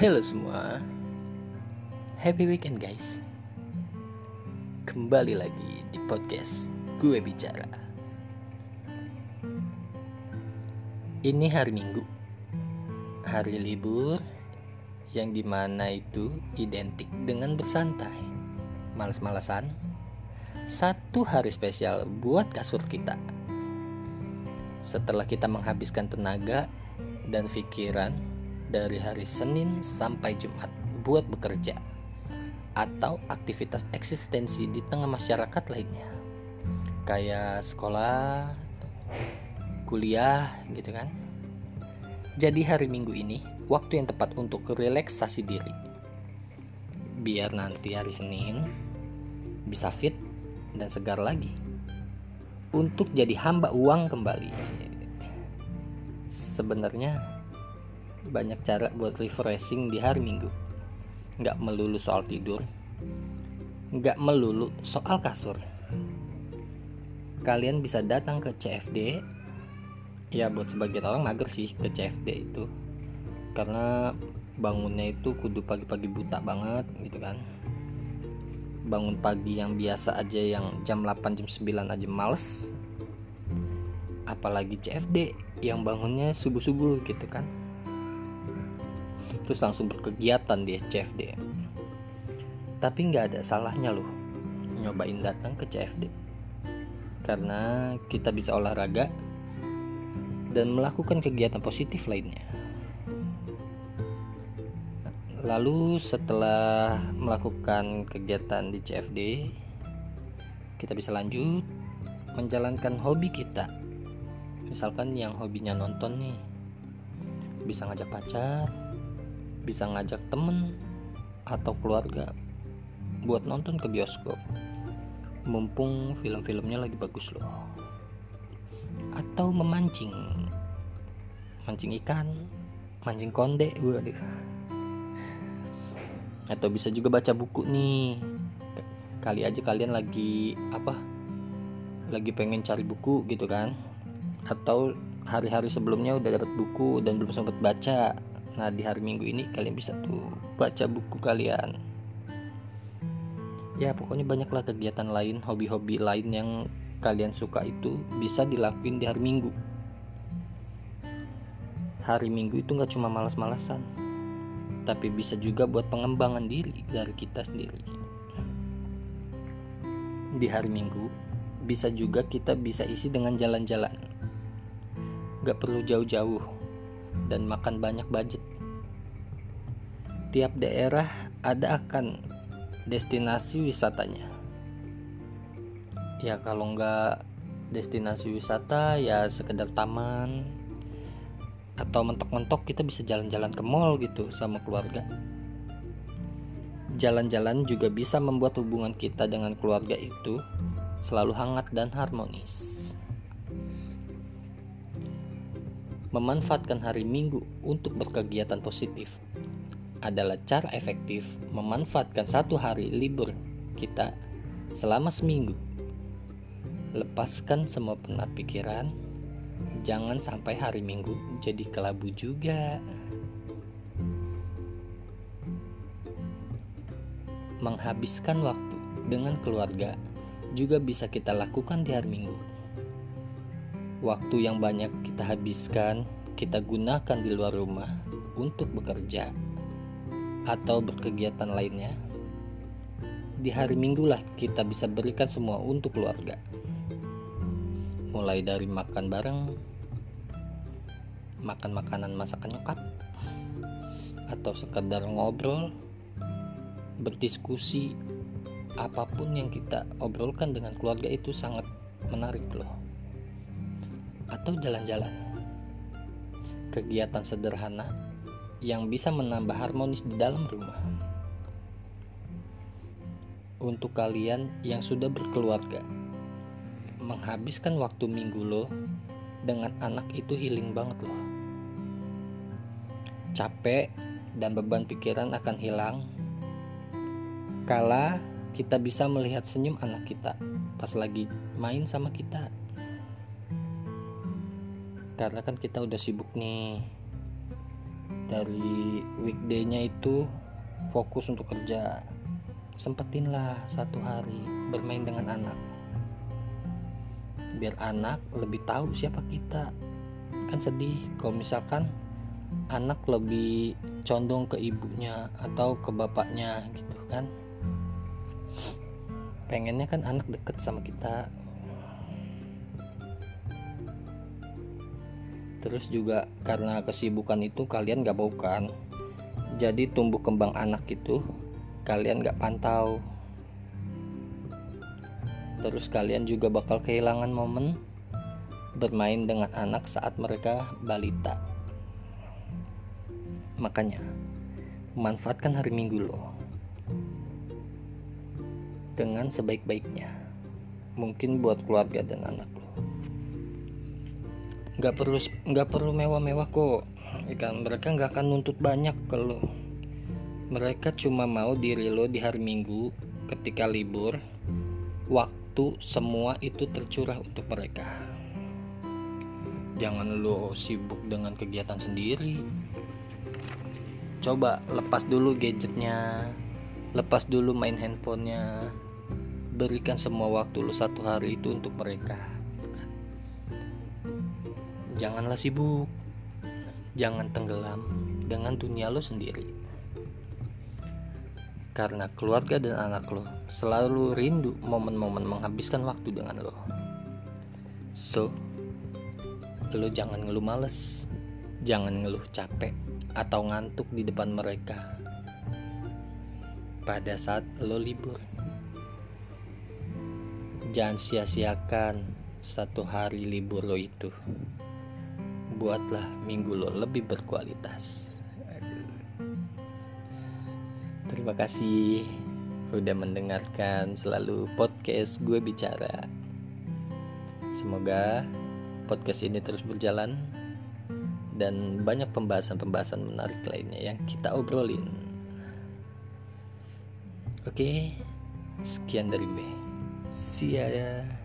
Halo semua. Happy weekend guys. Kembali lagi di podcast Gue Bicara. Ini hari Minggu. Hari libur Yang di mana itu identik dengan bersantai. Males-malesan. Satu hari spesial buat kasur kita. Setelah kita menghabiskan tenaga dan pikiran dari hari Senin sampai Jumat buat bekerja atau aktivitas eksistensi di tengah masyarakat lainnya kayak sekolah, kuliah gitu kan. Jadi hari Minggu ini waktu yang tepat untuk relaksasi diri. Biar nanti hari Senin bisa fit dan segar lagi. Untuk jadi hamba uang kembali sebenarnya banyak cara buat refreshing di hari minggu. Nggak melulu soal tidur. Nggak melulu soal kasur. Kalian bisa datang ke CFD ya buat sebagian orang mager sih ke CFD itu. Karena bangunnya itu kudu pagi-pagi buta banget gitu kan. Bangun pagi yang biasa aja yang jam 8 jam 9 aja males. Apalagi CFD yang bangunnya subuh-subuh gitu kan terus langsung berkegiatan di CFD tapi nggak ada salahnya loh nyobain datang ke CFD karena kita bisa olahraga dan melakukan kegiatan positif lainnya. Lalu setelah melakukan kegiatan di CFD kita bisa lanjut menjalankan hobi kita. Misalkan yang hobinya nonton nih bisa ngajak pacar bisa ngajak temen atau keluarga buat nonton ke bioskop. Mumpung film-filmnya lagi bagus loh. Atau memancing. Mancing ikan mancing konde waduh. Atau bisa juga baca buku nih. Kali aja kalian lagi apa lagi pengen cari buku gitu kan. Atau hari-hari sebelumnya udah dapat buku dan belum sempat baca nah di hari minggu ini kalian bisa tuh baca buku kalian. Ya pokoknya banyaklah kegiatan lain hobi-hobi lain yang kalian suka itu bisa dilakuin di hari minggu. Hari minggu itu nggak cuma malas-malasan tapi bisa juga buat pengembangan diri dari kita sendiri. Di hari minggu bisa juga kita bisa isi dengan jalan-jalan. Gak perlu jauh-jauh dan makan banyak budget. Tiap daerah ada akan destinasi wisatanya. Ya kalau nggak destinasi wisata ya sekedar taman atau mentok-mentok kita bisa jalan-jalan ke mall gitu sama keluarga. Jalan-jalan juga bisa membuat hubungan kita dengan keluarga itu selalu hangat dan harmonis memanfaatkan hari Minggu untuk berkegiatan positif adalah cara efektif memanfaatkan satu hari libur kita selama seminggu. Lepaskan semua penat pikiran, jangan sampai hari Minggu jadi kelabu juga. Menghabiskan waktu dengan keluarga juga bisa kita lakukan di hari Minggu Waktu yang banyak kita habiskan, kita gunakan di luar rumah untuk bekerja atau berkegiatan lainnya. Di hari Minggu lah kita bisa berikan semua untuk keluarga. Mulai dari makan bareng, makan makanan masakan nyokap, atau sekedar ngobrol, berdiskusi, apa pun yang kita obrolkan dengan keluarga itu sangat menarik loh atau jalan-jalan. Kegiatan sederhana yang bisa menambah harmonis di dalam rumah. Untuk kalian yang sudah berkeluarga, menghabiskan waktu minggu lo dengan anak itu healing banget loh. Capek dan beban pikiran akan hilang kala kita bisa melihat senyum anak kita pas lagi main sama kita karena kan kita udah sibuk nih. Dari weekday-nya itu fokus untuk kerja. Sempetinlah satu hari bermain dengan anak. Biar anak lebih tahu siapa kita. Kan sedih kalau misalkan anak lebih condong ke ibunya atau ke bapaknya gitu kan. Pengennya kan anak deket sama kita terus juga karena kesibukan itu kalian gak bau kan jadi tumbuh kembang anak itu kalian gak pantau. Terus kalian juga bakal kehilangan momen bermain dengan anak saat mereka balita. Makanya manfaatkan hari minggu lo dengan sebaik-baiknya. Mungkin buat keluarga dan anak nggak perlu nggak perlu mewah-mewah kok. Kan mereka nggak akan nuntut banyak kalau mereka cuma mau diri lo di hari minggu ketika libur waktu semua itu tercurah untuk mereka. Jangan lo sibuk dengan kegiatan sendiri. Coba lepas dulu gadgetnya lepas dulu main handphonenya. Berikan semua waktu lo satu hari itu untuk mereka janganlah sibuk. Jangan tenggelam dengan dunia lo sendiri. Karena keluarga dan anak lo selalu rindu momen-momen menghabiskan waktu dengan lo. So lo jangan ngeluh males. Jangan ngeluh capek atau ngantuk di depan mereka. Pada saat lo libur jangan sia-siakan satu hari libur lo itu buatlah minggu lo lebih berkualitas. Terima kasih udah mendengarkan selalu podcast gue bicara. Semoga podcast ini terus berjalan dan banyak pembahasan-pembahasan menarik lainnya yang kita obrolin. Oke, sekian dari gue. See ya.